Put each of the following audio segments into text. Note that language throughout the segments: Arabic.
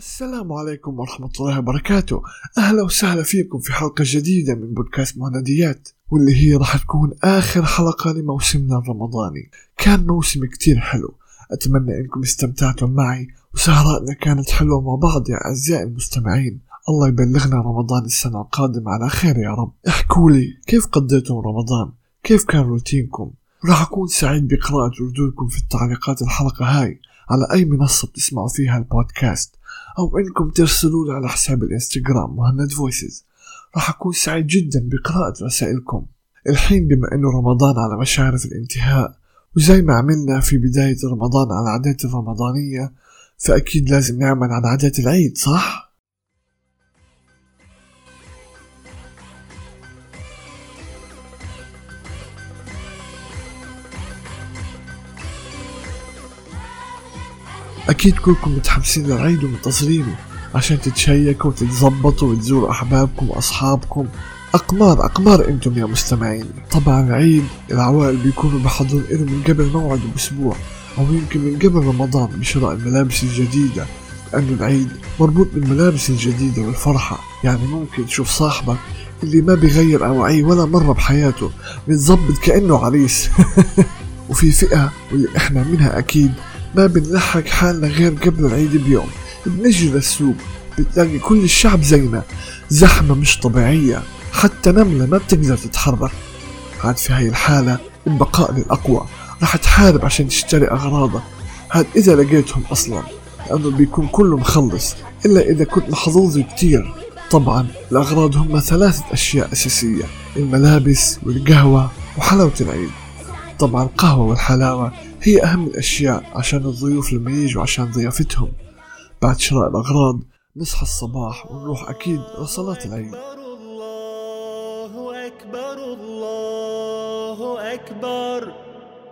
السلام عليكم ورحمة الله وبركاته. أهلا وسهلا فيكم في حلقة جديدة من بودكاست مهنديات واللي هي راح تكون آخر حلقة لموسمنا الرمضاني. كان موسم كتير حلو. أتمنى إنكم استمتعتم معي وسهراتنا كانت حلوة مع بعض يا أعزائي المستمعين. الله يبلغنا رمضان السنة القادمة على خير يا رب. احكوا لي كيف قضيتم رمضان؟ كيف كان روتينكم؟ راح أكون سعيد بقراءة ردودكم في التعليقات الحلقة هاي. على أي منصة بتسمعوا فيها البودكاست؟ أو إنكم ترسلوا على حساب الإنستغرام مهند فويسز راح أكون سعيد جدا بقراءة رسائلكم الحين بما إنه رمضان على مشارف الانتهاء وزي ما عملنا في بداية رمضان على العادات الرمضانية فأكيد لازم نعمل عن عادات العيد صح؟ أكيد كلكم متحمسين للعيد ومنتظرينه عشان تتشيكوا وتتظبطوا وتزوروا أحبابكم وأصحابكم. أقمار أقمار أنتم يا مستمعين. طبعا العيد العوائل بيكونوا بحضرون إله من قبل موعده بأسبوع أو يمكن من قبل رمضان بشراء الملابس الجديدة لأنه العيد مربوط بالملابس الجديدة والفرحة. يعني ممكن تشوف صاحبك اللي ما بيغير أواعيه ولا مرة بحياته بيتظبط كأنه عريس. وفي فئة واللي إحنا منها أكيد ما بنلحق حالنا غير قبل العيد بيوم. بنجي للسوق بتلاقي كل الشعب زينا. زحمة مش طبيعية. حتى نملة ما بتقدر تتحرك. عاد في هاي الحالة البقاء للأقوى. راح تحارب عشان تشتري أغراضك هاد إذا لقيتهم أصلا. لأنه بيكون كله مخلص. إلا إذا كنت محظوظ كتير. طبعا الأغراض هم ثلاثة أشياء أساسية. الملابس والقهوة وحلاوة العيد. طبعا القهوة والحلاوة هي أهم الأشياء عشان الضيوف لما يجوا عشان ضيافتهم. بعد شراء الأغراض نصحى الصباح ونروح أكيد لصلاة العيد. الله أكبر الله أكبر.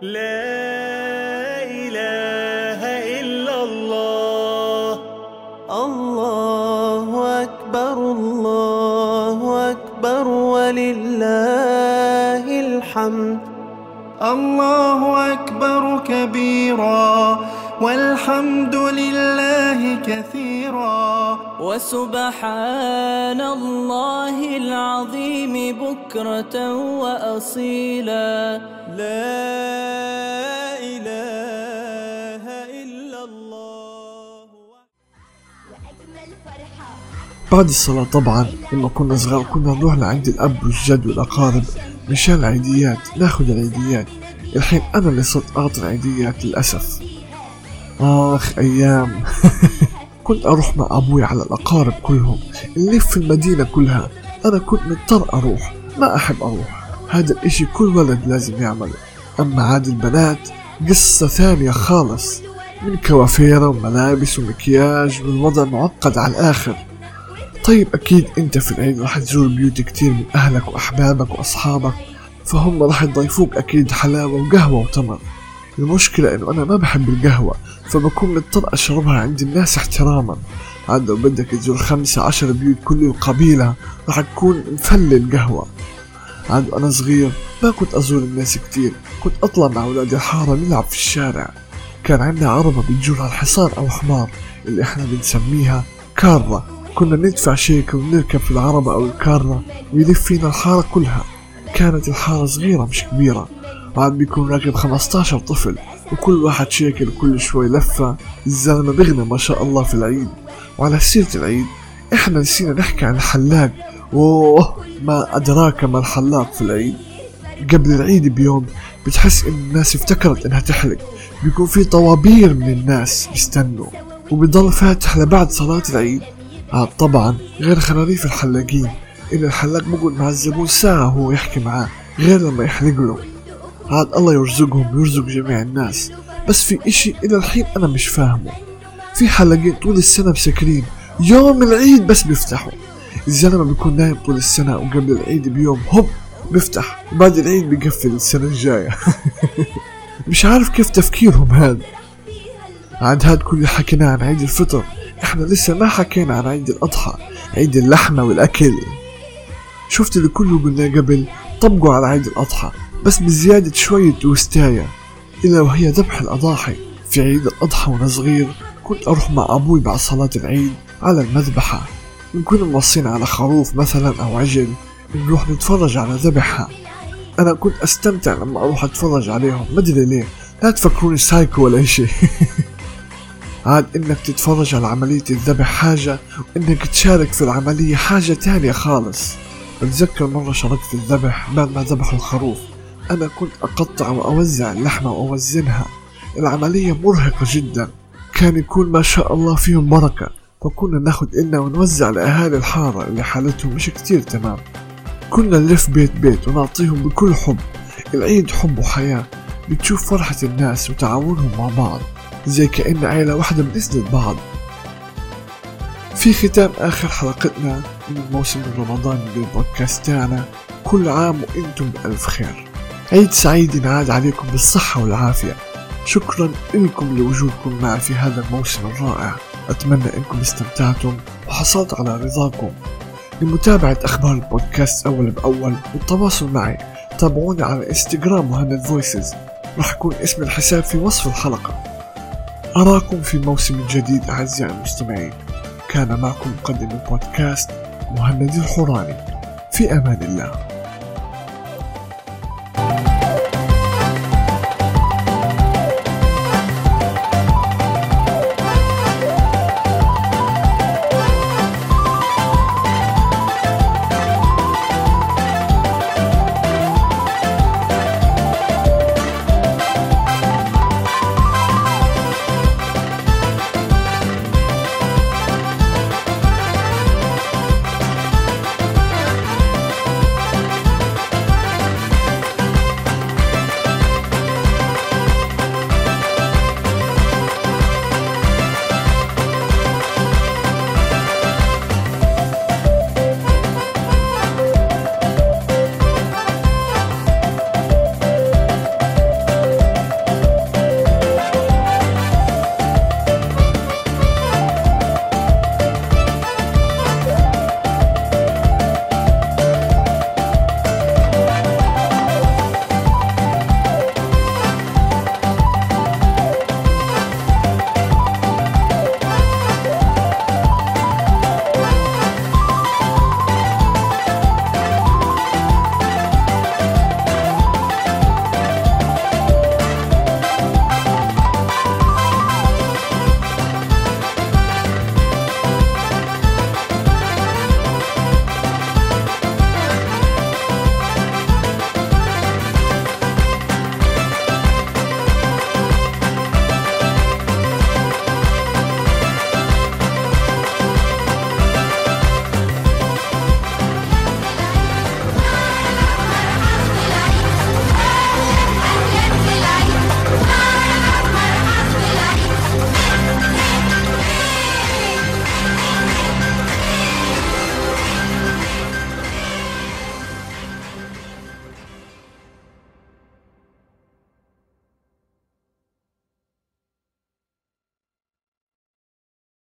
لا إله إلا الله. الله أكبر الله أكبر. ولله الحمد. الله أكبر كبيرا والحمد لله كثيرا. وسبحان الله العظيم بكرة وأصيلا. لا إله إلا الله. بعد الصلاة طبعا لما كنا صغار كنا نروح لعند الأب والجد والأقارب. مشان العيديات ناخد العيديات. الحين أنا اللي صرت أعطي العيديات للأسف. آخ أيام. كنت أروح مع أبوي على الأقارب كلهم نلف في المدينة كلها. أنا كنت مضطر أروح ما أحب أروح. هذا الإشي كل ولد لازم يعمله. أما عاد البنات قصة ثانية خالص. من كوافيرة وملابس ومكياج والوضع معقد على الآخر. طيب أكيد أنت في العيد راح تزور بيوت كتير من أهلك وأحبابك وأصحابك فهم راح يضيفوك أكيد حلاوة وقهوة وتمر. المشكلة إنه أنا ما بحب القهوة فبكون مضطر أشربها عند الناس احتراما. عاد لو بدك تزور خمسة عشر بيوت كل القبيلة راح تكون مفلل قهوة عاد وأنا صغير ما كنت أزور الناس كتير كنت أطلع مع أولاد الحارة نلعب في الشارع. كان عندنا عربة بتجورها الحصان أو حمار اللي إحنا بنسميها كارة. كنا ندفع شيك ونركب في العربة أو الكارة ويلف فينا الحارة كلها. كانت الحارة صغيرة مش كبيرة. وعاد بيكون راكب 15 طفل وكل واحد شيكل كل شوي لفة. الزلمة بغنى ما شاء الله في العيد. وعلى سيرة العيد إحنا نسينا نحكي عن الحلاق. أوه ما أدراك ما الحلاق في العيد. قبل العيد بيوم بتحس إن الناس افتكرت إنها تحلق. بيكون في طوابير من الناس بيستنوا. وبيضل فاتح لبعد صلاة العيد. عاد طبعا غير خراريف الحلاقين. إن الحلاق بقعد مع الزبون ساعة وهو يحكي معاه غير لما يحلق له. عاد الله يرزقهم ويرزق جميع الناس. بس في إشي إلى الحين أنا مش فاهمه. في حلاقين طول السنة مسكرين يوم العيد بس بيفتحوا. الزلمة بيكون نايم طول السنة وقبل العيد بيوم هوب بيفتح. وبعد العيد بيقفل السنة الجاية. مش عارف كيف تفكيرهم هذا. عاد هاد كل اللي حكيناه عن عيد الفطر. إحنا لسه ما حكينا عن عيد الأضحى عيد اللحمة والأكل. شفت اللي كله قلنا قبل طبقوا على عيد الأضحى بس بزيادة شوية توستاية إلا وهي ذبح الأضاحي. في عيد الأضحى وأنا صغير كنت أروح مع أبوي بعد صلاة العيد على المذبحة. نكون موصين على خروف مثلا أو عجل نروح نتفرج على ذبحها. أنا كنت أستمتع لما أروح أتفرج عليهم مدري ليه. لا تفكروني سايكو ولا إشي عاد إنك تتفرج على عملية الذبح حاجة وإنك تشارك في العملية حاجة تانية خالص. بتذكر مرة شاركت في الذبح بعد ما ذبحوا الخروف. أنا كنت أقطع وأوزع اللحمة وأوزنها. العملية مرهقة جدا. كان يكون ما شاء الله فيهم بركة. فكنا ناخد إلنا ونوزع لأهالي الحارة اللي حالتهم مش كتير تمام. كنا نلف بيت بيت ونعطيهم بكل حب. العيد حب وحياة. بتشوف فرحة الناس وتعاونهم مع بعض. زي كأن عيلة واحدة بنسند بعض. في ختام آخر حلقتنا من الموسم الرمضاني للبودكاست تاعنا كل عام وإنتم بألف خير. عيد سعيد ينعاد عليكم بالصحة والعافية. شكرا لكم لوجودكم معي في هذا الموسم الرائع. أتمنى أنكم استمتعتم وحصلت على رضاكم. لمتابعة أخبار البودكاست أول بأول والتواصل معي تابعوني على إنستغرام مهند فويسز. راح يكون اسم الحساب في وصف الحلقة. أراكم في موسم جديد أعزائي المستمعين. كان معكم مقدم البودكاست مهند الحوراني في أمان الله.